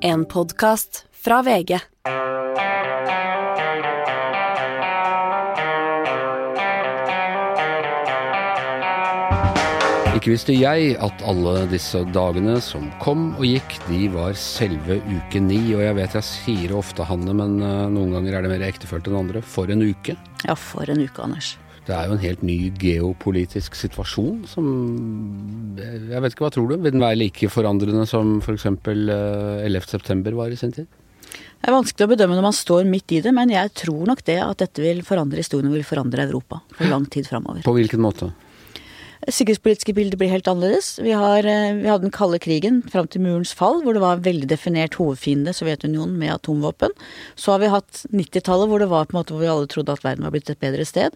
En podkast fra VG. Ikke visste jeg at alle disse dagene som kom og gikk, de var selve uke ni. Og jeg vet jeg sier det ofte, Hanne, men eh, noen ganger er det mer ektefølt enn andre. For en uke. Ja, for en uke, Anders. Det er jo en helt ny geopolitisk situasjon som Jeg vet ikke, hva tror du? Vil den være like forandrende som f.eks. For 11.9 var i sin tid? Det er vanskelig å bedømme når man står midt i det, men jeg tror nok det at dette vil forandre historien og vil forandre Europa for lang tid framover. På hvilken måte? Sikkerhetspolitiske bildet blir helt annerledes. Vi, har, eh, vi hadde den kalde krigen fram til murens fall, hvor det var veldig definert hovedfiende, Sovjetunionen, med atomvåpen. Så har vi hatt 90-tallet, hvor det var på en måte hvor vi alle trodde at verden var blitt et bedre sted.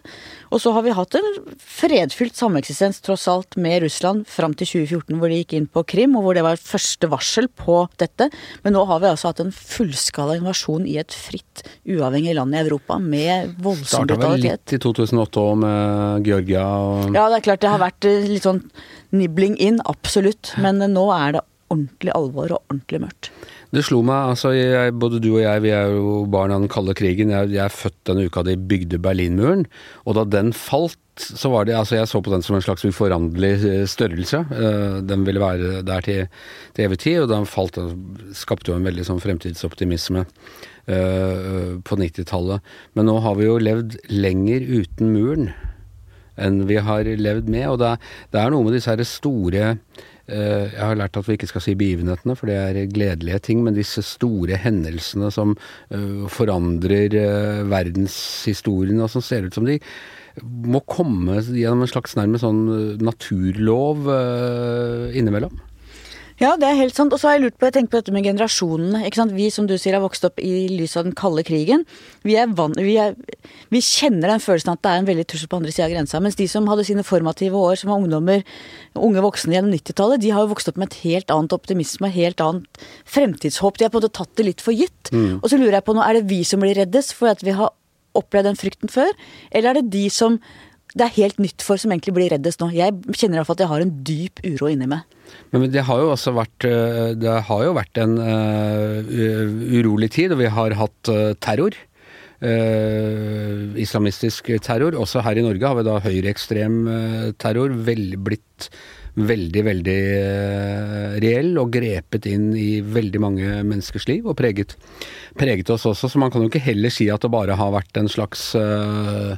Og så har vi hatt en fredfylt sameksistens, tross alt, med Russland fram til 2014, hvor de gikk inn på Krim, og hvor det var første varsel på dette. Men nå har vi altså hatt en fullskala invasjon i et fritt, uavhengig land i Europa, med voldsom brutalitet. Starta vel litt i 2008 òg, med Georgia og Ja, det er klart det har vært vært litt sånn nibling inn, absolutt. Men nå er det ordentlig alvor og ordentlig mørkt. Det slo meg, altså jeg, både du og jeg, vi er jo barn av den kalde krigen. Jeg, jeg er født denne uka de bygde Berlinmuren. Og da den falt, så var det Altså, jeg så på den som en slags uforanderlig eh, størrelse. Eh, den ville være der til, til evig tid, og da den falt, den skapte jo en veldig sånn fremtidsoptimisme på 90-tallet. Men nå har vi jo levd lenger uten muren enn vi har levd med. Og det det er noe med disse her store eh, jeg har lært at vi ikke skal si begivenhetene, for det er gledelige ting, men disse store hendelsene som uh, forandrer uh, verdenshistorien, og som ser ut som de må komme gjennom en slags nærmest sånn naturlov innimellom. Ja, det er helt sant. Og så har jeg lurt på, jeg tenker på dette med generasjonene. ikke sant? Vi som du sier har vokst opp i lys av den kalde krigen. Vi, er van, vi, er, vi kjenner den følelsen at det er en veldig trussel på andre sida av grensa. Mens de som hadde sine formative år, som var ungdommer, unge voksne gjennom 90-tallet, de har jo vokst opp med et helt annet optimisme, et helt annet fremtidshåp. De har på en måte tatt det litt for gitt. Mm. Og så lurer jeg på nå, er det vi som blir reddes for at vi har opplevd den frykten før, eller er det de som det er helt nytt for, som egentlig blir reddest nå. Jeg kjenner iallfall at jeg har en dyp uro inni meg. Men det har jo også vært, eh, har jo vært en uh, urolig tid, og vi har hatt uh, terror. Uh, islamistisk terror. Også her i Norge har vi da høyreekstrem terror vel, blitt veldig, veldig reell og grepet inn i veldig mange menneskers liv og preget, preget oss også. Så man kan jo ikke heller si at det bare har vært en slags uh, Uh,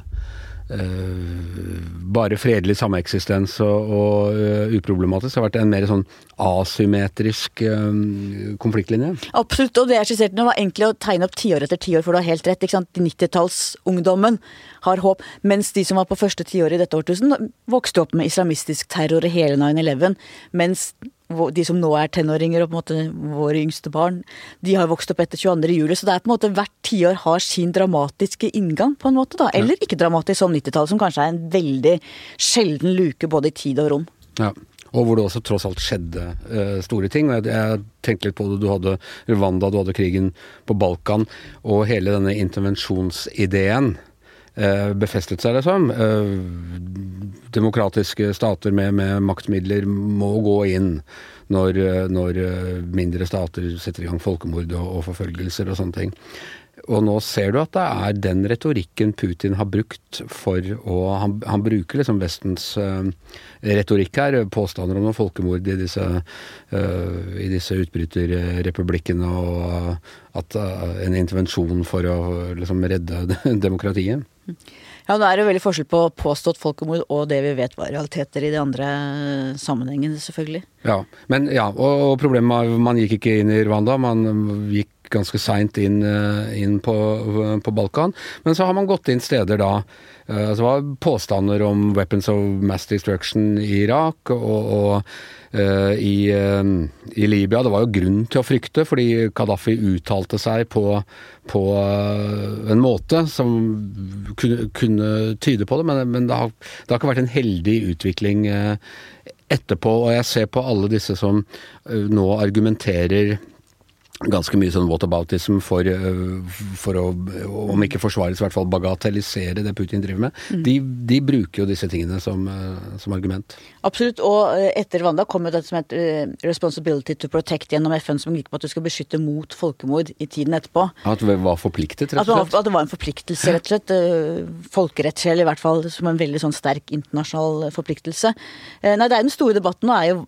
bare fredelig sameksistens og, og uh, uproblematisk. Det har vært en mer sånn asymmetrisk uh, konfliktlinje. Absolutt, og det jeg skisserte nå var egentlig å tegne opp tiår etter tiår, for du har helt rett. ikke sant? 90-tallsungdommen har håp, mens de som var på første tiåret i dette årtusen, vokste opp med islamistisk terror i hele 9-11. Mens de som nå er tenåringer og på en måte våre yngste barn, de har vokst opp etter 22. juli. Så det er på en måte hvert tiår har sin dramatiske inngang, på en måte. da. Eller ikke dramatisk som 90-tallet, som kanskje er en veldig sjelden luke både i tid og rom. Ja. Og hvor det også tross alt skjedde uh, store ting. Jeg, jeg tenkte litt på det. Du hadde Rwanda, du hadde krigen på Balkan, og hele denne intervensjonsideen befestet seg, liksom. Uh, demokratiske stater med, med maktmidler må gå inn når, når, mindre stater setter i gang folkemord og, og, forfølgelser og sånne ting. Og nå ser du at det er den retorikken Putin har brukt for å Han, han bruker liksom Vestens uh, retorikk her, påstander om noe folkemord i disse, uh, disse utbryterrepublikkene, og at uh, en intervensjon for å liksom redde demokratiet. Ja, det er jo veldig forskjell på påstått folkemord og det vi vet var realiteter i de andre sammenhengene, selvfølgelig. Ja, men ja, og, og problemet var man gikk ikke inn i Rwanda, man gikk ganske seint inn, eh, inn på, på, Balkan. Men så har man gått inn steder da uh, Det var påstander om weapons of mass destruction i Irak og, og uh, i, i, Libya. Det var jo grunn til å frykte, fordi Gaddafi uttalte seg på, på en måte som kunne, kunne, tyde på det, men, men det, har, det, har, ikke vært en heldig utvikling etterpå. Og jeg ser på alle disse som nå argumenterer ganske mye sånn whataboutism for, øh, for å, om ikke forsvare, så i hvert fall bagatellisere det Putin driver med. Mm. De, de, bruker jo disse tingene som, øh, som, argument. Absolutt, og øh, etter Wanda kom jo det som het Responsibility to Protect gjennom FN, som gikk på at du skal beskytte mot folkemord i tiden etterpå. At det var forpliktet, rett og slett? At det var en forpliktelse, rett og slett. Folkerettslig, i hvert fall som en veldig sånn sterk internasjonal forpliktelse. Nei, det er den store debatten nå er jo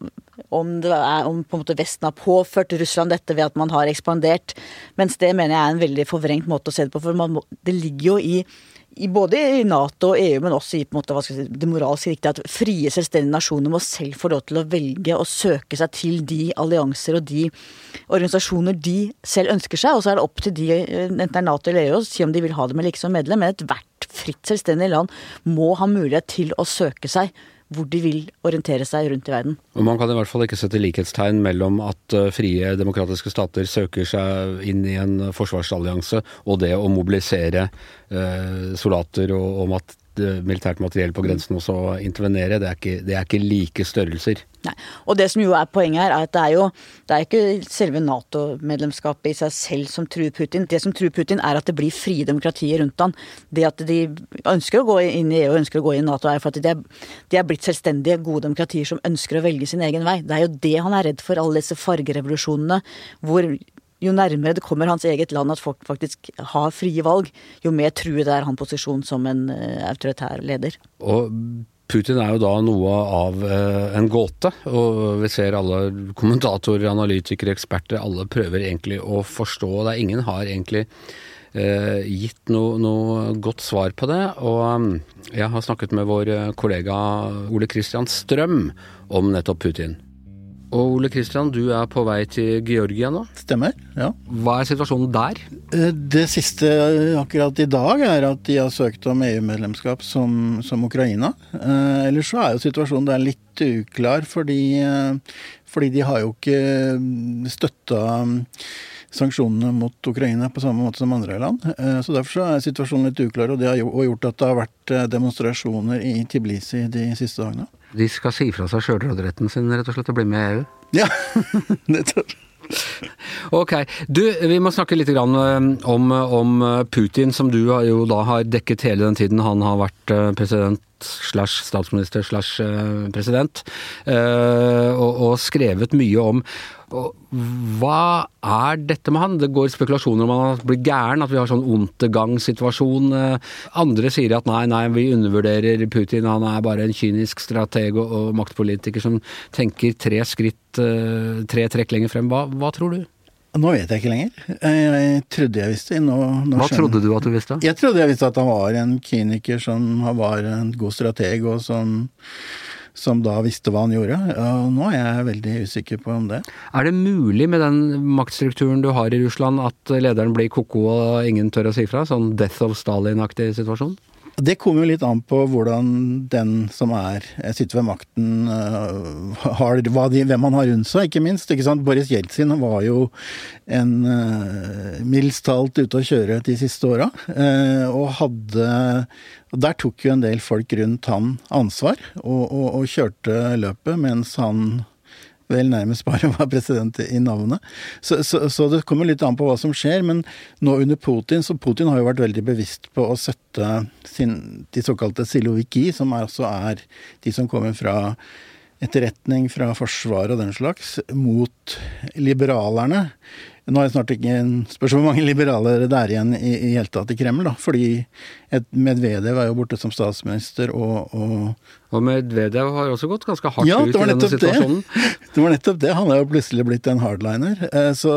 om, er, om på en måte Vesten har påført Russland dette ved at man har ekspandert. Mens det mener jeg er en veldig forvrengt måte å se det på. For må, det ligger jo i, i, både i Nato og EU, men også i måte, si, det moralske riktige at frie, selvstendige nasjoner må selv få lov til å velge å søke seg til de allianser og de organisasjoner de selv ønsker seg. Og så er det opp til de, enten det er Nato eller EU, å si om de vil ha dem eller ikke som medlem. Men ethvert fritt, selvstendig land må ha mulighet til å søke seg hvor de vil orientere seg rundt i verden. Og Man kan i hvert fall ikke sette likhetstegn mellom at eh, frie demokratiske stater søker seg inn i en forsvarsallianse, og det å mobilisere eh, soldater og, og mat, eh, militært materiell på grensen og så intervenere. Det er, ikke, det er ikke like størrelser. Nei. Og det som jo er poenget her, er at det er jo det er ikke selve Nato-medlemskapet i seg selv som truer Putin. Det som truer Putin, er at det blir frie demokratier rundt han. Det at de ønsker å gå inn i EU og ønsker å gå inn i Nato, er for at de er, de er blitt selvstendige, gode demokratier som ønsker å velge sin egen vei. Det er jo det han er redd for, alle disse fargerevolusjonene hvor jo nærmere det kommer hans eget land at folk faktisk har frie valg, jo mer truet er han posisjon som en uh, autoritær leder. Og Putin er jo da noe av eh, en gåte, og vi ser alle kommentatorer, analytikere, eksperter, alle prøver egentlig å forstå det. Ingen har egentlig eh, gitt noe, noe, godt svar på det. Og jeg har snakket med vår kollega Ole Christian Strøm om nettopp Putin. Og Ole Kristian, du er på vei til Georgia nå? Stemmer, ja. Hva er situasjonen der? Eh, det siste akkurat i dag er at de har søkt om EU-medlemskap som, som, Ukraina. Eh, ellers så er jo situasjonen der litt uklar, fordi, eh, fordi de har jo ikke støtta sanksjonene mot Ukraina på samme måte som andre land. Så Derfor så er situasjonen litt uklar, og det har gjort at det har vært demonstrasjoner i Tiblisi de siste dagene. De skal si fra seg sjølråderetten sin rett og slett og bli med i EU? Ja, nettopp. Ok. Du, vi må snakke litt om, om, Putin, som du jo da har dekket hele den tiden han har vært eh, president slash statsminister slash eh, president, eh, og, og skrevet mye om. Hva er dette med han? Det går spekulasjoner om han blir gæren, at vi har sånn ontegang-situasjon. Andre sier at nei, nei, vi undervurderer Putin, han er bare en kynisk strateg og, og maktpolitiker som tenker tre skritt, tre trekk lenger frem. Hva, hva tror du? Nå vet jeg ikke lenger. Jeg trodde jeg visste. Nå, nå Hva trodde du at du visste? Jeg trodde jeg visste at han var en kyniker som var en god strateg, og som, som da visste hva han gjorde. Og nå er jeg veldig usikker på om det. Er det mulig med den maktstrukturen du har i Russland at lederen blir ko-ko og ingen tør å si fra? Sånn Death of Stalin-aktig situasjon? Det kommer jo litt an på hvordan den som er sitter ved makten, uh, har, de, hvem han har rundt seg, ikke minst. Ikke? Boris Jeltsin var jo en uh, mildest talt ute å kjøre de siste åra. Og hadde og Der tok jo en del folk rundt han ansvar, og, og, og kjørte løpet mens han vel nærmest bare var president i navnet. Så, så, så, det kommer litt an på hva som skjer. Men nå under Putin, så Putin har jo vært veldig bevisst på å sette sin, de såkalte siloviki, som er, også er de som kommer fra etterretning, fra forsvar og den slags, mot liberalerne. Nå er det snart ikke Spørs hvor mange liberalere det er igjen i, i hele tatt i Kreml, da. Fordi et Medvedev er jo borte som statsminister, og Og, og Medvedev har også gått ganske hardt ja, ut i denne situasjonen. Det. det var nettopp det. Han er jo plutselig blitt en hardliner. Eh, så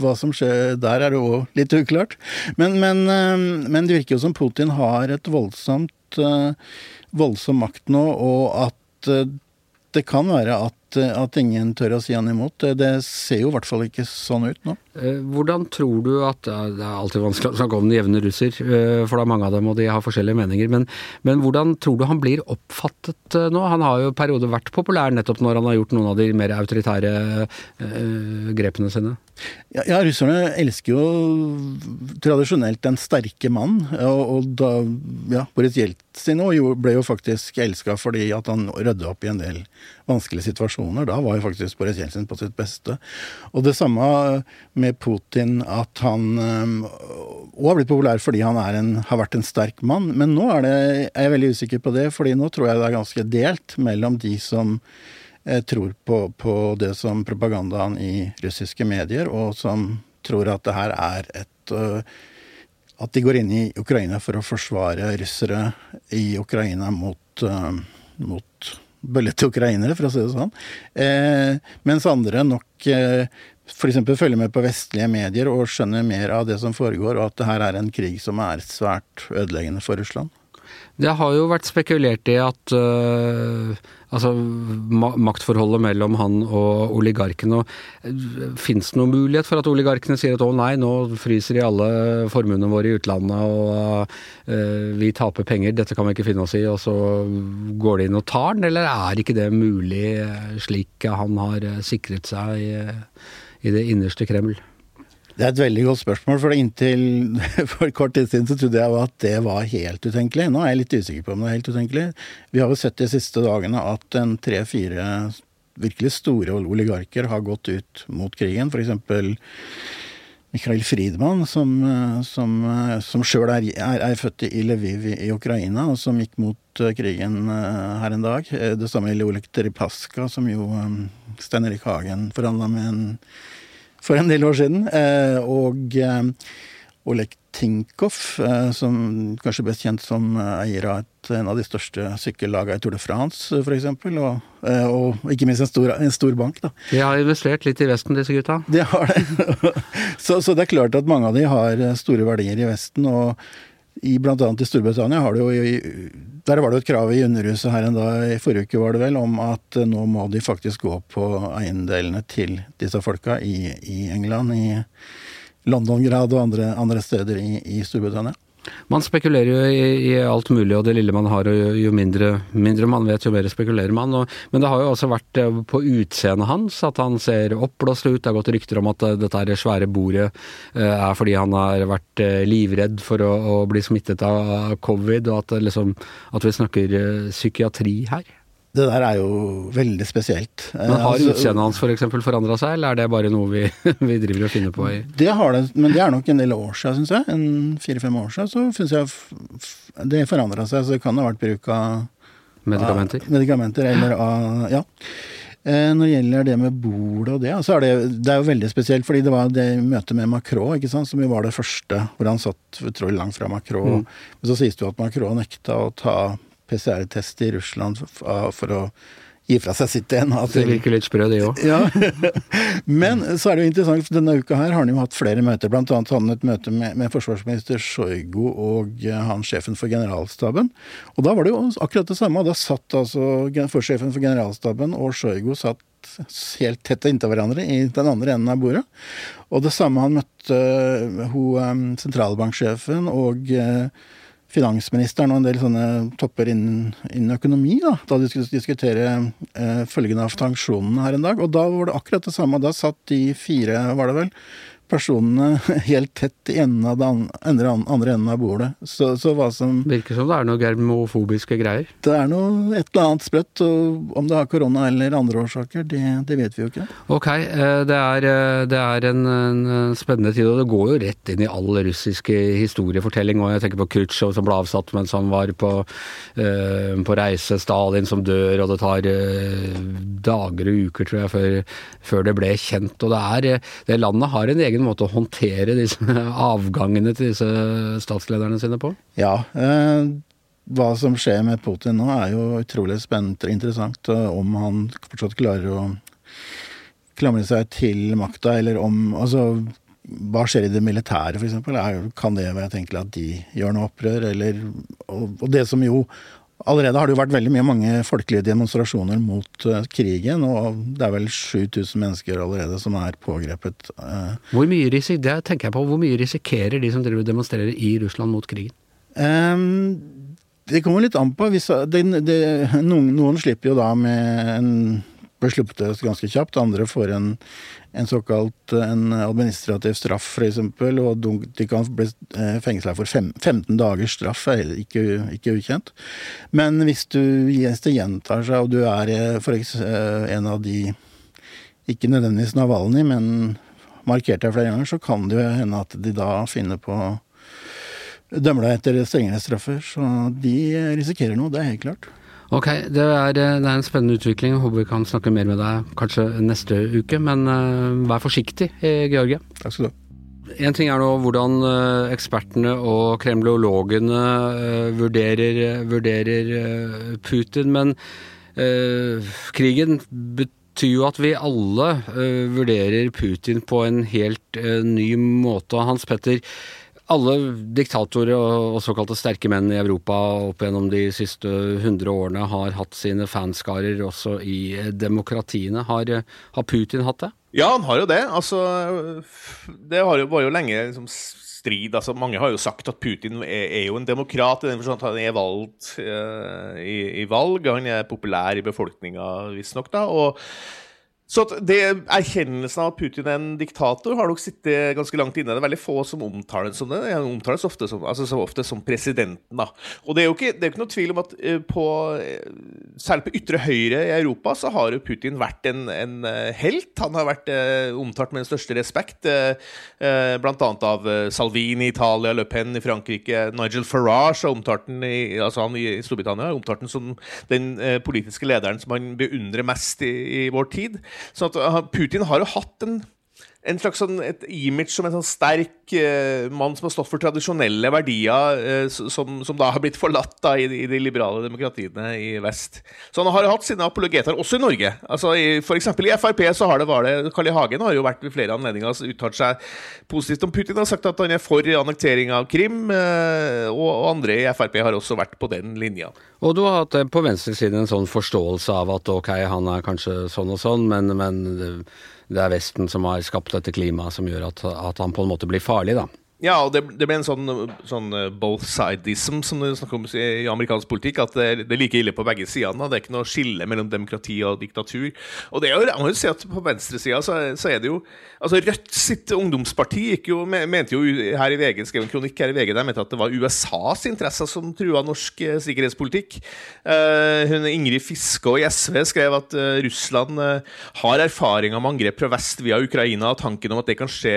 hva som skjer der, er jo litt uklart. Men, men, eh, men det virker jo som Putin har et voldsomt eh, voldsom makt nå, og at det kan være at Eh, at, ingen tør å si han imot. Det, det ser jo i hvert fall ikke sånn ut nå. Eh, hvordan tror du at Det er alltid vanskelig å snakke om den jevne russer, eh, for det er mange av dem og de har forskjellige meninger. Men, men hvordan tror du han blir oppfattet nå? Han har jo i perioder vært populær nettopp når han har gjort noen av de mer autoritære øh, grepene sine. Ja, ja, russerne elsker jo tradisjonelt den sterke mann. Og, og da ja, Boris Jeltsin ble jo faktisk elska fordi at han rydda opp i en del vanskelige situasjoner demonstrasjoner. Da var jo faktisk Boris Jeltsin på sitt beste. Og det samme med Putin, at han òg har blitt populær fordi han en, har vært en sterk mann. Men nå er, det, er jeg veldig usikker på det, fordi nå tror jeg det er ganske delt mellom de som eh, tror på, på, det som propagandaen i russiske medier, og som tror at det her er et At de går inn i Ukraina for å forsvare russere i Ukraina mot, mot bøllete ukrainere, for å si det sånn. Eh, mens andre nok eh, f.eks. følger med på vestlige medier og skjønner mer av det som foregår, og at det her er en krig som er svært ødeleggende for Russland? Det har jo vært spekulert i at uh, altså maktforholdet mellom han og oligarkene Og Fins det noen mulighet for at oligarkene sier at å nei, nå fryser de alle formuene våre i utlandet og uh, vi taper penger, dette kan vi ikke finne oss i, og så går de inn og tar den, eller er ikke det mulig slik han har sikret seg i i det innerste Kreml? Det er et veldig godt spørsmål, for inntil for kort tid siden så trodde jeg at det var helt utenkelig. Nå er jeg litt usikker på om det er helt utenkelig. Vi har jo sett de siste dagene at en tre-fire virkelig store oligarker har gått ut mot krigen. F.eks. Mikhail Friedmann, som, som, som sjøl er, er, er, født i Lviv i, i, Ukraina, og som gikk mot eh, krigen eh, her en dag. Eh, det samme gjelder Oleg Deripaska, som jo Stein Erik Hagen forhandla med en, for en del år siden. Og Oleg Tinkoff, som kanskje best kjent som eier av et, en av de største sykkellagene i Tour de France, f.eks. Og, og ikke minst en stor, en stor, bank. da. De har investert litt i Vesten, disse gutta? De har det. så, så, det er klart at mange av de har store verdier i Vesten. og i annet i Storbritannia har det jo Der var det jo et krav i Underhuset her en dag i forrige uke, var det vel, om at nå må de faktisk gå på eiendelene til disse folka i, i England, i London-grad og andre, andre steder i, i Storbritannia. Man spekulerer jo i, i, alt mulig, og det lille man har, og jo mindre, mindre man vet, jo mer spekulerer man. Og, men det har jo også vært eh, på utseendet hans at han ser oppblåst ut. Det har gått rykter om at eh, dette svære bordet eh, er fordi han har vært livredd for å, å bli smittet av covid, og at, liksom, at vi snakker psykiatri her. Det der er jo veldig spesielt. Men Har altså, utseendet hans f.eks. For forandra seg, eller er det bare noe vi, vi, driver og finner på? i... Det har det, men det er nok en del år siden, syns jeg. En fire-fem år siden så syns jeg det forandra seg. Så det kan ha vært bruk av Medikamenter? Av, medikamenter, eller av Ja. Eh, når det gjelder det med bordet og det, så er det, det er jo veldig spesielt. fordi det var det møtet med Macron, som jo var det første, hvor han satt utrolig langt fra Macron. Mm. Men så sies det jo at Macron nekta å ta PCR-test i Russland for, for å gi fra seg sitt DNA. Det virker litt sprø, det òg. Ja. Men så er det jo interessant, for denne uka her har han jo hatt flere møter. Blant annet hadde han et møte med, med forsvarsminister Sjojgo og uh, han sjefen for generalstaben. Og da var det jo akkurat det samme. Da satt altså forsjefen for generalstaben og Sjojgo satt helt tett inntil hverandre i den andre enden av bordet. Og det samme han møtte hun um, sentralbanksjefen og uh, finansministeren og en del sånne topper innen, innen økonomi, da, da de skulle diskutere eh, følgende av sanksjonene her en dag. Og da var det akkurat det samme. Da satt de fire, var det vel, personene helt tett i enden av den andre, andre enden av bordet. Så, så, hva som Virker som det er noe germofobiske greier? Det er noe et eller annet sprøtt. Og om det har korona eller andre årsaker, det, det, vet vi jo ikke. Ok, eh, det er, eh, det er en, en, spennende tid, og det går jo rett inn i all russisk historiefortelling. Og jeg tenker på Khrusjtsjov som ble avsatt mens han var på, uh, på reise, Stalin som dør, og det tar dager og uker, tror jeg, før, før det ble kjent. Og det er Det landet har en egen egen måte å håndtere disse avgangene til disse statslederne sine på? Ja. Eh, hva som skjer med Putin nå er jo utrolig spennende og interessant. Om han fortsatt klarer å klamre seg til makta, eller om Altså, hva skjer i det militære, f.eks.? Kan det være tenkelig at de gjør noe opprør, eller Og, og det som jo Allerede har det jo vært veldig mye mange folkelige demonstrasjoner mot uh, krigen, og det er vel 7000 mennesker allerede som er pågrepet. Uh. Hvor mye risik, det tenker jeg på, hvor mye risikerer de som driver demonstrerer i Russland mot krigen? Um, det kommer litt an på. Hvis, det, det, noen, noen, slipper jo da med en blir sluppet ganske kjapt. Andre får en, en såkalt en administrativ straff, f.eks. Og de kan bli eh, fengsla for fem, 15 dagers straff, er ikke, ikke, ukjent. Men hvis, du, hvis det gjentar seg, og du er eh, for eksempel, en av de ikke nødvendigvis Navalny, men markert deg flere ganger, så kan det jo hende at de da finner på dømmer deg etter strengere straffer. Så de risikerer noe, det er helt klart. Ok, det er, det er, en spennende utvikling. Jeg håper vi kan snakke mer med deg kanskje neste uke. Men uh, vær forsiktig, Georgie. Takk skal du ha. En ting er nå hvordan uh, ekspertene og kremlologene uh, vurderer, vurderer Putin, men krigen betyr jo at vi alle vurderer Putin på en helt ny måte. Hans Petter, alle diktatorer og, såkalte sterke menn i Europa opp gjennom de siste hundre årene har hatt sine fanskarer også i demokratiene. Har, har, Putin hatt det? Ja, han har jo det. Altså, det var jo lenge liksom, strid. Altså, mange har jo sagt at Putin er, er jo en demokrat i den forstand at han er valgt uh, i, i, valg. Han er populær i befolkninga, visstnok. Og så det Erkjennelsen av at Putin er en diktator har nok sittet ganske langt inne. Det er veldig få som omtaler som det. Han omtales ofte som, altså så ofte som presidenten. da. Og Det er jo ikke, det er ikke noe tvil om at uh, på, uh, særlig på ytre høyre i Europa så har jo Putin vært en, en uh, helt. Han har vært omtalt med den største respekt, bl.a. av Salvini i Italia, Le Pen i Frankrike. Nigel Farage har omtalt den i, altså han i Storbritannia har omtalt den som den politiske lederen som han beundrer mest i, i vår tid. Så at uh, Putin har jo hatt en en slags sånn, et image som en sånn sterk eh, mann som har stått for tradisjonelle verdier, eh, som, som, da har blitt forlatt da, i, i, de liberale demokratiene i vest. Så han har hatt sine apologeter også i Norge. Altså, i, for eksempel i Frp så har det, var det Carl I. Hagen har jo vært ved flere anledninger uttalt seg positivt om Putin. og sagt at han er for annektering av Krim, Eh, og, og, andre i Frp har også vært på den linja. Og du har hatt på venstresiden en sånn forståelse av at ok, han er kanskje sånn og sånn, men, men det er Vesten som har skapt dette klimaet som gjør at, at han på en måte blir farlig, da. Ja, og det, det ble en sånn, sånn eh, both sidism som du snakker om i amerikansk politikk. At det, det er like ille på begge sidene. Det er ikke noe skille mellom demokrati og diktatur. Og det er jo, jeg må jo si at på venstresida så, så er det jo Altså Rødt sitt ungdomsparti gikk jo, mente jo her i VG, skrev en kronikk her i VG der mente at det var USAs interesser som trua norsk eh, sikkerhetspolitikk. Uh, Ingrid Fiskå i SV skrev at uh, Russland uh, har erfaringer med angrep fra vest via Ukraina, og tanken om at det kan skje,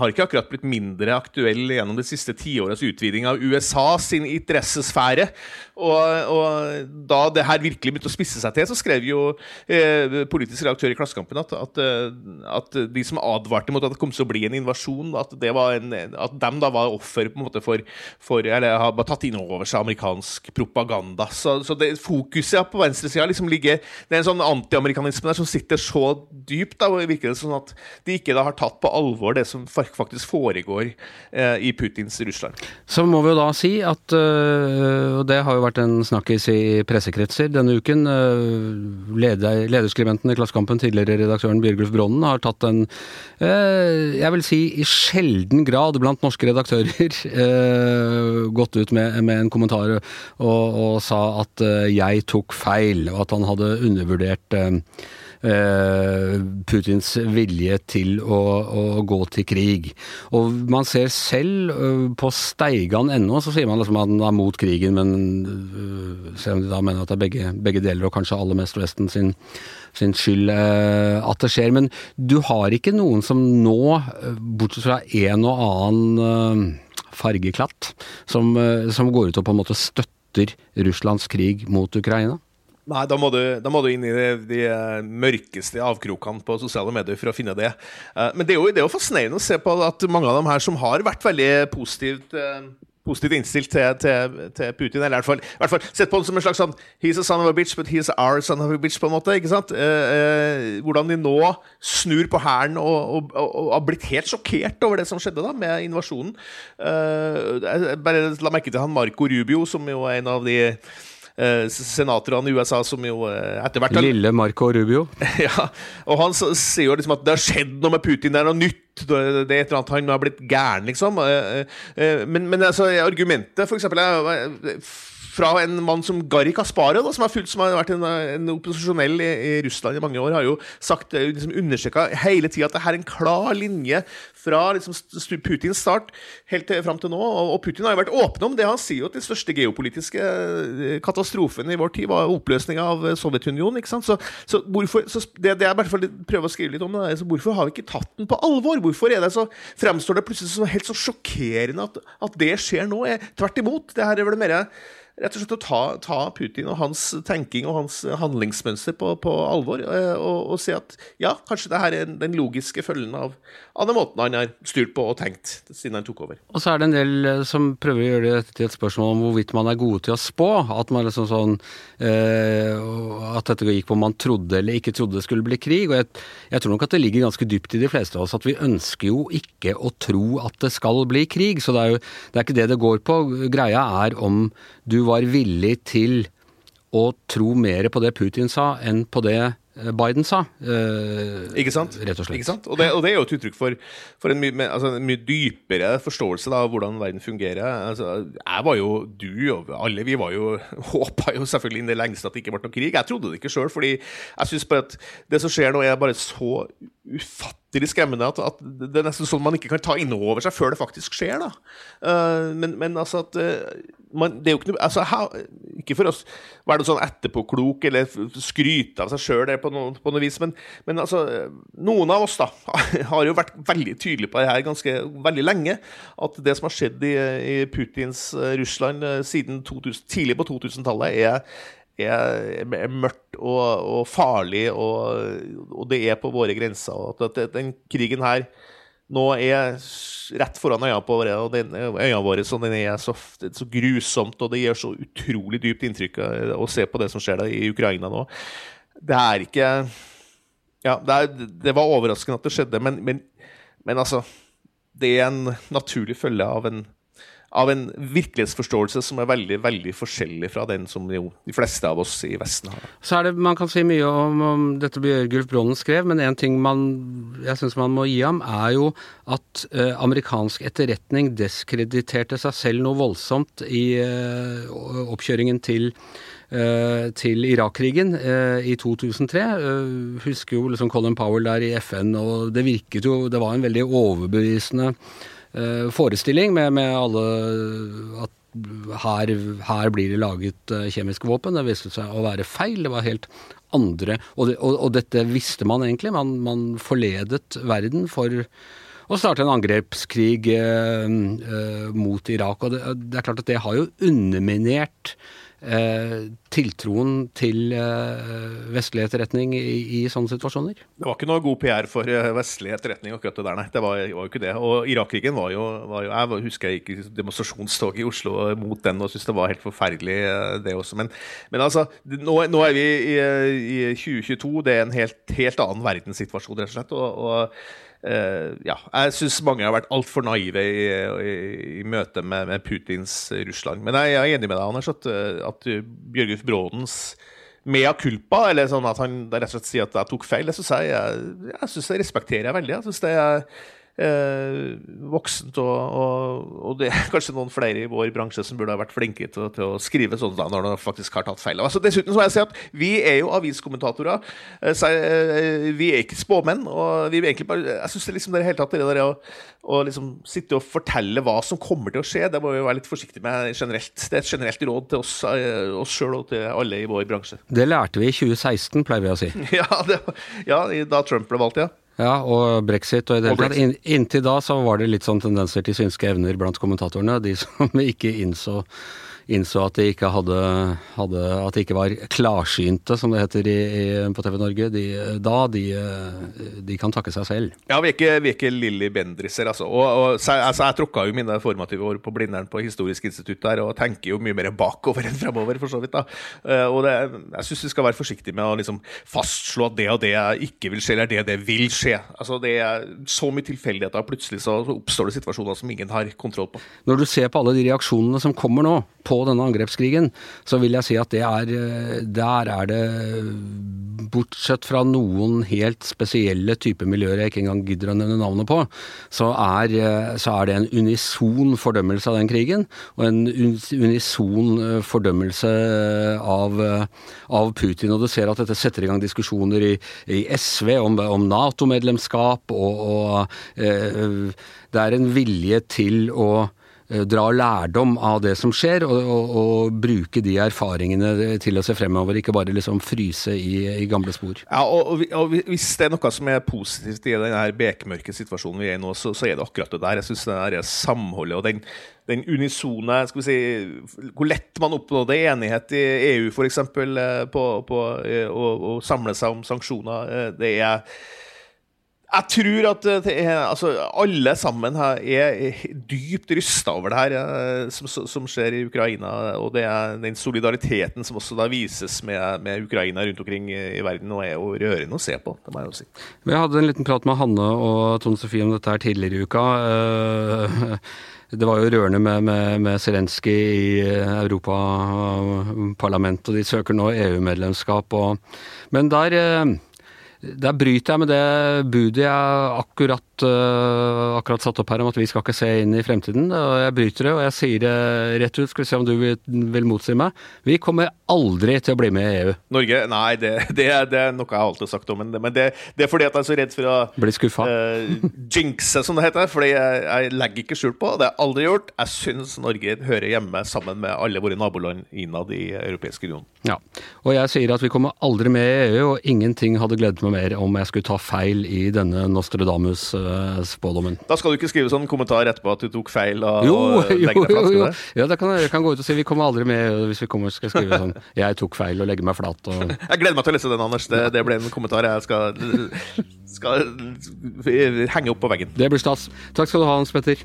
har ikke akkurat blitt mindre aktuelt aktuell gjennom det siste tiårets utviding av USA sin interessesfære. Og, og, da det her virkelig begynte å spisse seg til, så skrev jo eh, politisk redaktør i Klassekampen at, at, eh, at, de som advarte mot at det kom til å bli en invasjon, at, en, at dem da var offer på en måte for, for Eller har bare tatt inn over seg amerikansk propaganda. Så, så det, fokuset på venstresida liksom ligger Det er en sånn antiamerikanisme der som sitter så dypt, da, og virker det sånn at de ikke da har tatt på alvor det som faktisk foregår i Putins Russland. Så må vi jo da si at, øh, og det har jo vært en snakkis i pressekretser denne uken. Eh, leder, lederskribenten i Klassekampen, tidligere redaktøren Bjørgulf Bronnen, har tatt en, eh, jeg vil si i sjelden grad blant norske redaktører, eh, gått ut med, med en kommentar og, og, sa at jeg tok feil, og at han hadde undervurdert Eh, Putins vilje til å, å, gå til krig. Og man ser selv på på steigan.no, så sier man liksom at man er mot krigen, men eh, selv om de da mener at det er begge, begge deler, og kanskje aller mest Vesten sin, sin skyld at det skjer. Men du har ikke noen som nå, bortsett fra en og annen fargeklatt, som, som går ut og på en måte støtter Russlands krig mot Ukraina? Nei, da må, du, da må du, inn i de, de, mørkeste avkrokene på sosiale medier for å finne det. Eh, men det er, jo, det er jo fascinerende å se på at mange av dem her som har vært veldig positivt eh, positivt innstilt til, til, til, Putin. Eller i hvert, fall, i hvert fall sett på han som en slags sånn He's a son of a bitch, but he's our son of a bitch, på en måte. ikke sant? Eh, eh, hvordan de nå snur på hæren og, har blitt helt sjokkert over det som skjedde da, med invasjonen. Eh, bare la merke til han Marco Rubio, som jo er en av de eh, senatorene i USA som jo eh, etter hvert Lille Marco Rubio. ja, og han sier jo liksom at det har skjedd noe med Putin, det er noe nytt. Det er et eller annet han har blitt gæren, liksom. Eh, eh, men, men altså, argumentet, for eksempel, er fra en mann som Gari Kasparov, som, som har vært en, en opposisjonell i, i, Russland i mange år, har jo sagt, eh, liksom understreka hele tida at det her er en klar linje fra liksom, Putins start helt til, fram til nå. Og, Putin har jo vært åpen om det. Han sier jo at den største geopolitiske eh, katastrofen i vår tid var oppløsninga av Sovjetunionen. ikke sant? Så, så hvorfor, så det, det jeg fall prøver å skrive litt om, det, så hvorfor har vi ikke tatt den på alvor? Hvorfor er det så, fremstår det plutselig som helt så sjokkerende at, at det skjer nå? Tvert imot. det her er vel mer rett og slett å ta, ta, Putin og hans tenking og hans handlingsmønster på, på alvor, eh, og, og, si at ja, kanskje det her er den logiske følgen av, av, den måten han har styrt på og tenkt siden han tok over. Og så er det en del eh, som prøver å gjøre det til et spørsmål om hvorvidt man er gode til å spå. At man liksom sånn eh, At dette gikk på om man trodde eller ikke trodde det skulle bli krig. Og jeg, jeg tror nok at det ligger ganske dypt i de fleste av oss at vi ønsker jo ikke å tro at det skal bli krig. Så det er jo det er ikke det det går på. Greia er om du var villig til å tro mer på det Putin sa, enn på det eh, Biden sa. Eh, ikke sant? Rett og slett. Ikke sant? Og det, og det er jo et uttrykk for, for en, mye, altså en, mye, dypere forståelse av hvordan verden fungerer. Altså, jeg var jo, du og alle vi var jo håpa jo selvfølgelig inn det lengste at det ikke ble noen krig. Jeg trodde det ikke sjøl, fordi jeg syns bare at det som skjer nå, er bare så ufattelig skremmende at, at, det er nesten sånn man ikke kan ta inn over seg før det faktisk skjer. da. Uh, men, men, altså at uh, man, det er jo ikke noe altså, her, Ikke for å være noe sånn etterpåklok eller skryte av seg sjøl på, på noe vis, men, men, altså Noen av oss da har jo vært veldig tydelige på det her ganske veldig lenge. At det som har skjedd i, i Putins uh, Russland siden 2000, tidlig på 2000-tallet, er er, mørkt og, og farlig, og, og, det er på våre grenser. Og at den krigen her nå er rett foran øynene på øynene våre så den er så, så, grusomt, og det gjør så utrolig dypt inntrykk å se på det som skjer i Ukraina nå. Det er ikke Ja, det, er, det var overraskende at det skjedde, men, men, men altså Det er en naturlig følge av en av en virkelighetsforståelse som er veldig veldig forskjellig fra den som jo de fleste av oss i Vesten har. Så er det, Man kan si mye om, om dette Bjørgulf Brånen skrev, men en ting man, jeg syns man må gi ham, er jo at eh, amerikansk etterretning diskrediterte seg selv noe voldsomt i eh, oppkjøringen til eh, til Irak-krigen eh, i 2003. Uh, husker jo liksom Colin Powell der i FN, og det virket jo Det var en veldig overbevisende Eh, forestilling med, med alle at her, her, blir det laget eh, kjemiske våpen. Det viste seg å være feil. Det var helt andre Og, det, og, og dette visste man egentlig. Man, man, forledet verden for å starte en angrepskrig eh, eh, mot Irak. Og det, det, er klart at det har jo underminert Eh, tiltroen til eh, vestlig etterretning i, i, sånne situasjoner? Det var ikke noe god PR for eh, vestlig etterretning akkurat det der, nei. Det var, var jo ikke det. Og Irak-krigen var, var, jo Jeg husker jeg gikk demonstrasjonstog i Oslo mot den og syntes det var helt forferdelig, det også. Men, men altså, nå, nå, er vi i, i, 2022. Det er en helt, helt annen verdenssituasjon, rett og slett. og, og ja, jeg syns mange har vært altfor naive i, i, i møte med, med, Putins Russland. Men jeg, jeg, er enig med deg, Anders, at, at Bjørgulf Brådens mea culpa, eller sånn at han rett og slett sier at jeg tok feil, det syns jeg, jeg, jeg, synes det respekterer jeg veldig. Jeg synes det er eh, voksent, og, og, og, det er kanskje noen flere i vår bransje som burde ha vært flinke til, til å skrive sånn da, når de faktisk har tatt feil. Altså, dessuten så må jeg si at vi er jo aviskommentatorer. Eh, så, eh, vi er ikke spåmenn. og vi er egentlig bare, Jeg syns liksom det hele tatt det der å, å liksom sitte og fortelle hva som kommer til å skje, det må vi være litt forsiktige med generelt. Det er et generelt råd til oss, eh, oss sjøl og til alle i vår bransje. Det lærte vi i 2016, pleier vi å si. ja, det, ja, da Trump ble valgt, ja. Ja, og brexit og i det hele tatt. In, inntil da så var det litt sånn tendenser til synske evner blant kommentatorene. De som ikke innså innså at de ikke hadde, hadde, At de ikke var klarsynte, som det heter i, i, på TV Norge, de, da de, de, kan takke seg selv. Ja, vi er ikke, vi er ikke Lilly Bendriser, altså. Og, og altså, jeg tråkka jo mine formative år på Blindern på Historisk institutt der, og tenker jo mye mer bakover enn fremover, for så vidt. da. Eh, og det, jeg syns vi skal være forsiktige med å liksom fastslå at det og det ikke vil skje, eller det og det vil skje. Altså, Det er så mye tilfeldigheter, plutselig så oppstår det situasjoner som ingen har kontroll på. Når du ser på alle de reaksjonene som kommer nå, på på denne angrepskrigen, så vil jeg si at det er Der er det bortsett fra noen helt spesielle typer miljøer jeg ikke engang gidder å nevne navnet på, så er, så er, det en unison fordømmelse av den krigen, og en unison fordømmelse av, av Putin. Og du ser at dette setter i gang diskusjoner i, i SV om, om Nato-medlemskap, og, og eh, det er en vilje til å Eh, dra lærdom av det som skjer, og, og, og, bruke de erfaringene til å se fremover, ikke bare liksom fryse i, i gamle spor. Ja, og, og, Hvis det er noe som er positivt i denne bekmørke situasjonen vi er i nå, så, så er det akkurat det der. Jeg syns det der samholdet og den, den unisone skal vi si, Hvor lett man oppnådde enighet i EU, f.eks., eh, på, på å, å samle seg om sanksjoner, det er jeg tror at er, altså, alle sammen her er dypt rysta over det her eh, som, som, skjer i Ukraina. Og det er den solidariteten som også da vises med, med, Ukraina rundt omkring i verden, og er jo rørende å se på. det må jeg jo si. Vi hadde en liten prat med Hanne og Tone Sofie om dette her tidligere i uka. Eh, det var jo rørende med, med, med Zelenskyj i Europaparlamentet, og de søker nå EU-medlemskap. Men der eh, der bryter jeg med det budet jeg akkurat, uh, akkurat satt opp her om at vi skal ikke se inn i fremtiden. Og jeg bryter det, og jeg sier det rett ut. Skal vi se om du vil, vil motsi meg. Vi kommer aldri til å bli med i EU. Norge? Nei, det, det, er, det er, noe jeg har alltid har sagt om. Men, men det, det, er fordi at jeg er så redd for å Bli skuffa. Uh, jinxe, som det heter. Fordi jeg, jeg legger ikke skjul på, det har jeg aldri gjort. Jeg syns Norge hører hjemme sammen med alle våre naboland innad i Europeisk union. Ja, og jeg sier at vi kommer aldri med i EU, og ingenting hadde gledet meg mer om jeg skulle ta feil i denne Nostradamus-spådommen. Da skal du ikke skrive sånn kommentar etterpå at du tok feil? Og, jo, og jo, jo, jo. Ja, det kan, jeg kan gå ut og si vi kommer aldri med hvis vi kommer, skal skrive sånn jeg tok feil og legger meg flat og Jeg gleder meg til å lese den, Anders. Det, det ble en kommentar jeg skal, skal henge opp på veggen. Det blir stas. Takk skal du ha, Hans Petter.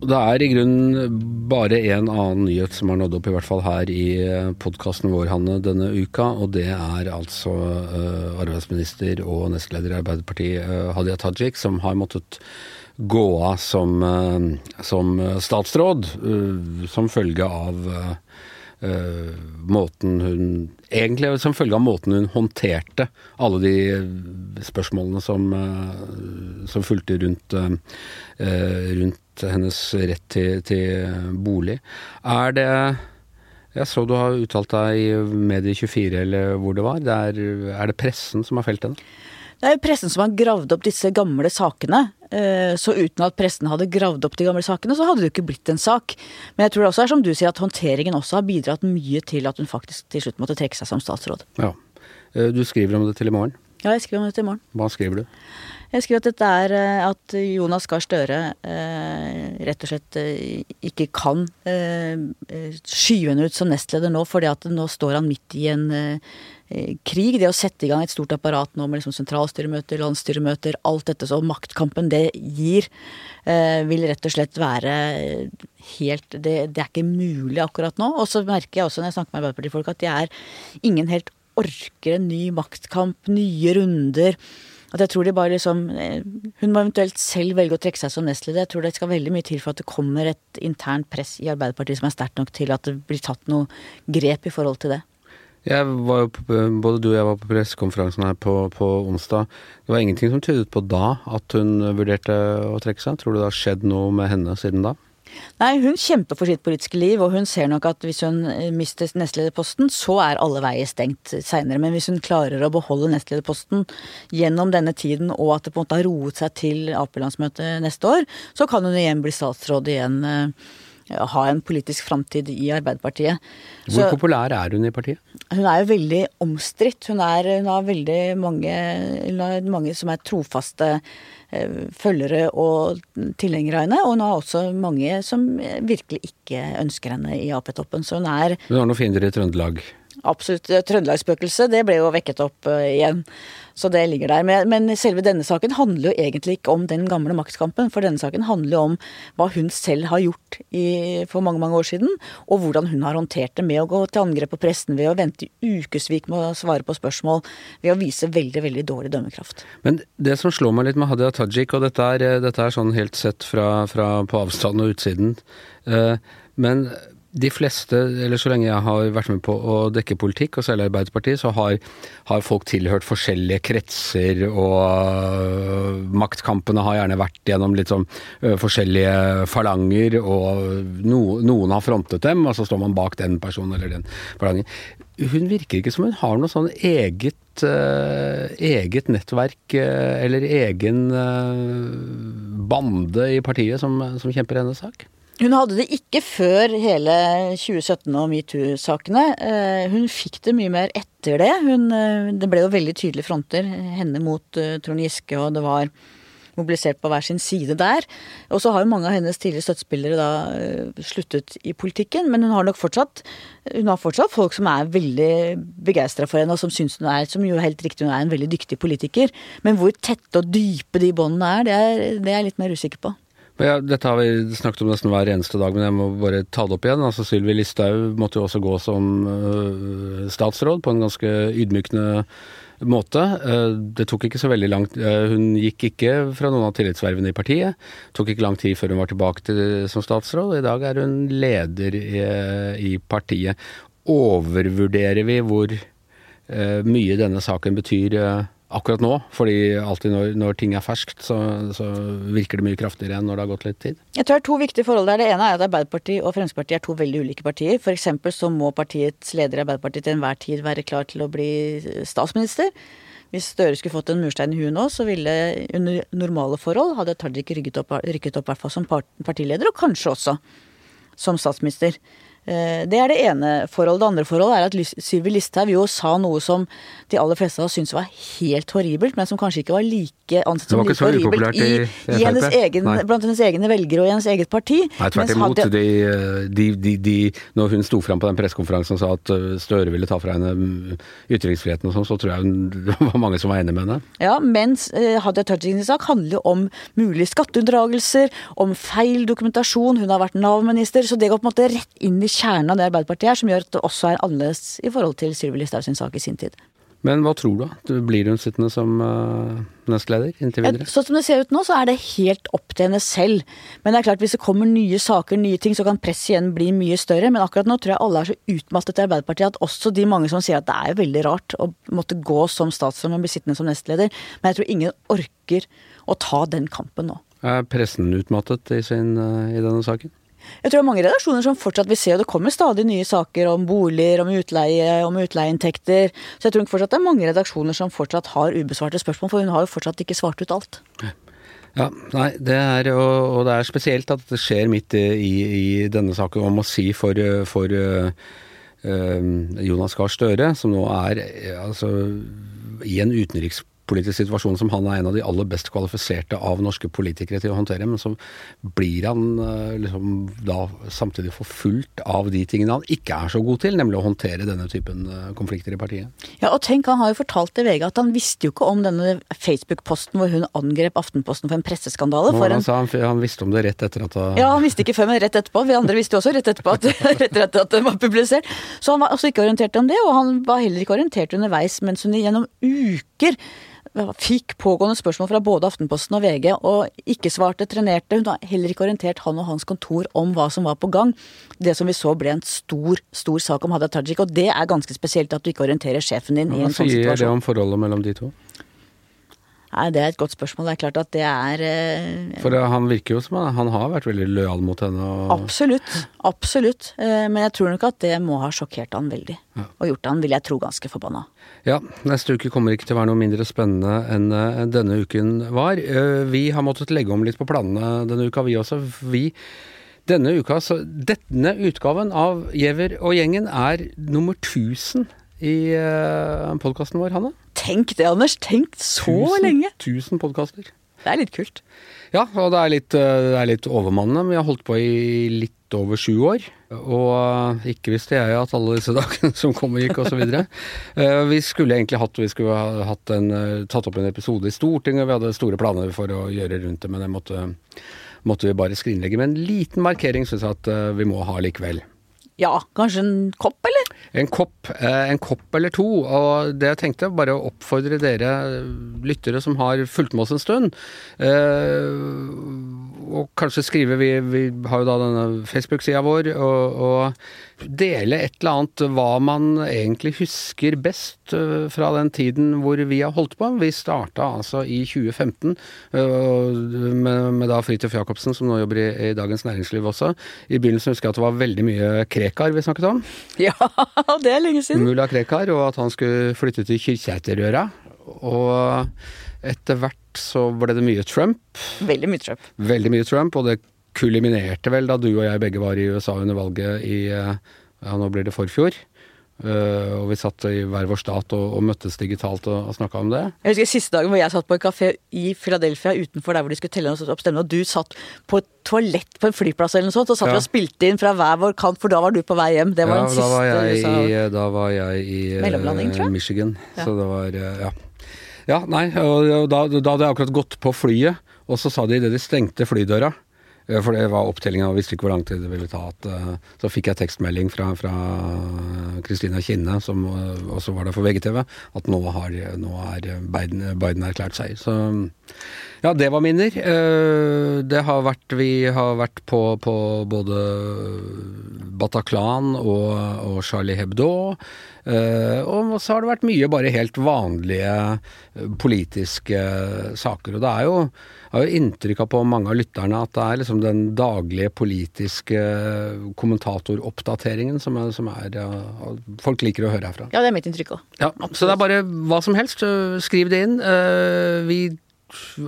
Det er i grunnen bare en annen nyhet som har nådd opp, i hvert fall her i eh, podkasten vår, Hanne, denne uka. Og det er altså uh, arbeidsminister og nestleder i Arbeiderpartiet, uh, Hadia Tajik, som har måttet gå av som, uh, som statsråd som følge av måten hun Egentlig som følge av måten hun håndterte alle de spørsmålene som, som fulgte rundt, rundt hennes rett til, til bolig. Er det jeg så du har uttalt deg i Medie24 eller hvor det var. Det er, er, det pressen som har felt henne? Det er jo pressen som har gravd opp disse gamle sakene. Eh, så uten at pressen hadde gravd opp de gamle sakene, så hadde det jo ikke blitt en sak. Men jeg tror det også er som du sier, at håndteringen også har bidratt mye til at hun faktisk til slutt måtte trekke seg som statsråd. Ja. Eh, du skriver om det til i morgen? Ja, jeg skriver om det til i morgen. Hva skriver du? Jeg skriver at dette er eh, at Jonas Gahr Støre eh, rett og slett eh, ikke kan eh, eh, skyve henne ut som nestleder nå, fordi at nå står han midt i en eh, krig. Det å sette i gang et stort apparat nå med liksom sentralstyremøter, landsstyremøter, alt dette så maktkampen det gir, vil rett og slett være helt det, det, er ikke mulig akkurat nå. Og så merker jeg også når jeg snakker med Arbeiderpartifolk at de er ingen helt orker en ny maktkamp, nye runder. At jeg tror de bare liksom eh, Hun må eventuelt selv velge å trekke seg som nestleder. Jeg tror det skal veldig mye til for at det kommer et internt press i Arbeiderpartiet som er sterkt nok til at det blir tatt noe grep i forhold til det. Jeg var jo på, både du og jeg var på pressekonferansen her på, på, onsdag. Det var ingenting som tydet på da at hun vurderte å trekke seg. Tror du det har skjedd noe med henne siden da? Nei, hun kjemper for sitt politiske liv, og hun ser nok at hvis hun eh, mister nestlederposten, så er alle veier stengt seinere. Men hvis hun klarer å beholde nestlederposten gjennom denne tiden, og at det på en måte har roet seg til Ap-landsmøtet neste år, så kan hun igjen bli statsråd igjen. Eh, ha en politisk framtid i Arbeiderpartiet. Hvor så, populær er hun i partiet? Hun er jo veldig omstridt. Hun, hun, har veldig mange, har mange som er trofaste Eh, følgere og tilhengere av henne. Og hun har også mange som virkelig ikke ønsker henne i Ap-toppen. Så hun er Hun har noen fiender i Trøndelag? Absolutt. Trøndelagsspøkelset, det ble jo vekket opp uh, igjen. Så det ligger der. Men, men, selve denne saken handler jo egentlig ikke om den gamle maktkampen. For denne saken handler jo om hva hun selv har gjort i, for mange mange år siden. Og hvordan hun har håndtert det med å gå til angrep på pressen, ved å vente i ukevis med å svare på spørsmål. Ved å vise veldig, veldig dårlig dømmekraft. Men det som slår meg litt med Hadia Tajik, og dette er, dette er sånn helt sett fra, fra på avstand og utsiden, uh, men de fleste, eller så lenge jeg har vært med på å dekke politikk, og særlig Arbeiderpartiet, så har, har folk tilhørt forskjellige kretser, og øh, maktkampene har gjerne vært gjennom litt sånn øh, forskjellige falanger, og no, noen har frontet dem, og så står man bak den personen eller den falangen. Hun virker ikke som hun har noe sånn eget, øh, eget nettverk eller egen bande i partiet som, som kjemper hennes sak. Hun hadde det ikke før hele 2017 og metoo-sakene. Eh, hun fikk det mye mer etter det. Hun, eh, det ble jo veldig tydelige fronter. Henne mot uh, Trond Giske, og det var mobilisert på hver sin side der. Og så har jo mange av hennes tidligere støttespillere da sluttet i politikken, men hun har nok fortsatt hun har fortsatt folk som er veldig begeistra for henne, og som syns hun er, som jo helt riktig hun er en veldig dyktig politiker. Men hvor tette og dype de båndene er, det er, det er jeg litt mer usikker på. Ja, dette har vi snakket om nesten hver eneste dag, men jeg må bare ta det opp igjen. Altså, Sylvi Listhaug måtte jo også gå som uh, statsråd på en ganske ydmykende måte. Uh, det tok ikke så veldig langt uh, Hun gikk ikke fra noen av tillitsvervene i partiet. Det tok ikke lang tid før hun var tilbake til, som statsråd. I dag er hun leder i, i partiet. Overvurderer vi hvor mye denne saken betyr akkurat nå. Fordi alltid når, når ting er ferskt, så, så, virker det mye kraftigere enn når det har gått litt tid. Jeg tror det er to viktige forhold der. Det ene er at Arbeiderpartiet og Fremskrittspartiet er to veldig ulike partier. F.eks. så må partiets leder i Arbeiderpartiet til enhver tid være klar til å bli statsminister. Hvis Støre skulle fått en murstein i huet nå, så ville under normale forhold hadde Tajik rykket opp, rykket opp hvert fall som partileder, og kanskje også som statsminister. Eh, det er det ene forholdet. Det andre forholdet er at Sylvi Listhaug jo sa noe som de aller fleste av oss syntes var helt horribelt, men som kanskje ikke var like ansett som like horribelt i, i hennes egen, blant hennes egne velgere og i hennes eget parti. Nei, tvert imot. De, de, de, når hun sto fram på den pressekonferansen og sa at øh, Støre ville ta fra henne mm, ytringsfriheten og sånn, så tror jeg det var mange som var enig med henne. Ja, mens Hadia Tajiks sak handler om mulige skatteunndragelser, om feil dokumentasjon, hun har vært Nav-minister, så det går på en måte rett inn i kjernen av det Arbeiderpartiet er, som gjør at det også er annerledes i forhold til Sylvi Listhaug sin sak i sin tid. Men hva tror du? Blir hun sittende som uh, nestleder inntil videre? Sånn som det ser ut nå, så er det helt opp til henne selv. Men det er klart, hvis det kommer nye saker, nye ting, så kan presset igjen bli mye større. Men akkurat nå tror jeg alle er så utmattet i Arbeiderpartiet at også de mange som sier at det er veldig rart å måtte gå som statsråd, men bli sittende som nestleder. Men jeg tror ingen orker å ta den kampen nå. Er pressen utmattet i, sin, uh, i denne saken? Jeg tror det er mange redaksjoner som fortsatt vil se, og det kommer stadig nye saker om boliger, om utleie, om utleieinntekter. Så jeg tror fortsatt det er mange redaksjoner som fortsatt har ubesvarte spørsmål, for hun har jo fortsatt ikke svart ut alt. Ja, nei, det er, og, det er spesielt at det skjer midt i, i denne saken om å si for, for uh, Jonas Gahr Støre, som nå er altså, i en utenrikspolitikk politisk situasjon som han er en av de aller best kvalifiserte av norske politikere til å håndtere, men så blir han eh, liksom da samtidig forfulgt av de tingene han ikke er så god til, nemlig å håndtere denne typen eh, konflikter i partiet. Ja, og tenk, han har jo fortalt til VG at han visste jo ikke om denne Facebook-posten hvor hun angrep Aftenposten for en presseskandale. For en... han, sa han, han, visste om det rett etter at han... Ja, han visste ikke før, men rett etterpå. Vi andre visste jo også rett etterpå at, rett etter at det var publisert. Så han var altså ikke orientert om det, og han var heller ikke orientert underveis mens hun gjennom uker fikk pågående spørsmål fra både Aftenposten og VG, og ikke svarte, trenerte. Hun har heller ikke orientert han og hans kontor om hva som var på gang. Det som vi så ble en stor, stor sak om Hadia Tajik, og det er ganske spesielt at du ikke orienterer sjefen din i en sånn situasjon. Hva sier det om forholdet mellom de to? Nei, Det er et godt spørsmål. Det er klart at det er eh, For han virker jo som han, han har vært veldig lojal mot henne? Og... Absolutt. Absolutt. Eh, men jeg tror nok at det må ha sjokkert han veldig. Ja. Og gjort han, vil jeg tro, ganske forbanna. Ja, neste uke kommer ikke til å være noe mindre spennende enn eh, denne uken var. Eh, vi har måttet legge om litt på planene denne uka, vi også. Vi denne uka, så Denne utgaven av Giæver og gjengen er nummer 1000 i uh, podkasten vår, Hanne. Tenk det, Anders. Tenk så tusen, lenge. Tusen podkaster. Det er litt kult. Ja, og det er litt, det er litt overmannende. Vi har holdt på i litt over sju år. Og ikke visste jeg at alle disse dagene som kom og gikk, osv. Eh, vi skulle egentlig hatt, vi skulle hatt en, eh, tatt opp en episode i Stortinget. Vi hadde store planer for å gjøre rundt det, men det måtte, måtte vi bare skrinlegge. Men en liten markering syns jeg at eh, vi må ha likevel. Ja, kanskje en kopp, eller? En kopp, en kopp eller to. Og det jeg tenkte, bare å oppfordre dere lyttere som har fulgt med oss en stund, å og kanskje skrive vi, vi har jo da denne Facebook-sida vår, og, og dele et eller annet hva man egentlig husker best øh, fra den tiden hvor vi har holdt på. Vi starta altså i 2015 øh, med, med da Fridtjof Jacobsen, som nå jobber i, i Dagens Næringsliv også. I begynnelsen husker jeg at det var veldig mye Krekar vi snakket om. Ja, det er lenge siden. Mulla Krekar, og at han skulle flytte til Kyrkjæterøra. Og etter hvert så ble det mye Trump. Veldig mye Trump. Veldig mye Trump, og det kuliminerte vel da du og jeg begge var i USA under valget i eh, ja, nå blir det forfjor. Uh, og vi satt i hver vår stat og, og møttes digitalt og, og snakka om det. Jeg husker siste dagen hvor jeg satt på en kafé i Philadelphia utenfor der hvor de skulle telle oss opp stemmene, og du satt på et toalett på en flyplass eller noe sånt, og satt Ja. og spilte inn fra hver vår kant, for da var du på vei hjem. Det var ja, den da var jeg i, da var jeg i eh. Michigan. Ja. Så det var ja. Ja, nei, og da, da hadde jeg akkurat gått på flyet, og så sa de idet de stengte flydøra eh, for det var opptellinga, og visste ikke hvor lang tid det ville ta. At, eh, så fikk jeg tekstmelding fra fra Kristina Kinne, som eh, også var der for VGTV, at nå har nå er Biden, Biden erklært seier. Så ja, det var minner. Eh, Det har vært Vi har vært på, på både Bataclan og, og Charlie Hebdo. Eh, og så har det vært mye bare helt vanlige eh, politiske saker. Og det er jo, jeg har jo inntrykk av på mange av lytterne at det er liksom den daglige politiske kommentatoroppdateringen som er, som er ja, folk liker å høre herfra. Ja, det er mitt inntrykk òg. Ja, så det er bare hva som helst. Skriv det inn. Eh, Vi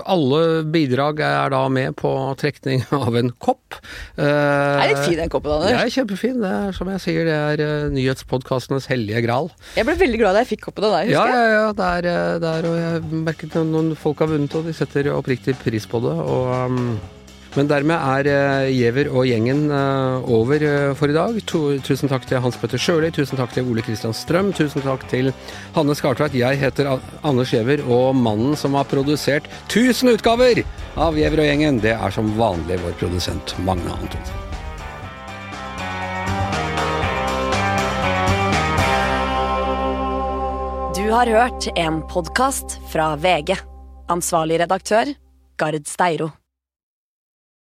alle bidrag er da med på trekning av en kopp. Det er litt fin den koppen, Det er kjempefin. Det er som jeg sier, det er uh, nyhetspodkastenes hellige gral. Jeg ble veldig glad da jeg fikk koppen av deg, Ja, husker jeg. ja, ja. Det er, eh, det er, og jeg merket noen folk har vunnet, og de setter oppriktig pris på det. Og, um, men dermed er uh, Giæver og gjengen uh, over uh, for i dag. Tusen takk til Hans Petter Sjøli, tusen takk til Ole Kristian Strøm, tusen takk til Hanne Skartveit. Jeg heter Anders Giæver, og mannen som har produsert 1000 utgaver av Giæver og gjengen, det er som vanlig vår produsent Magne Antonsen. Du har hørt en podkast fra VG. Ansvarlig redaktør, Gard Steiro.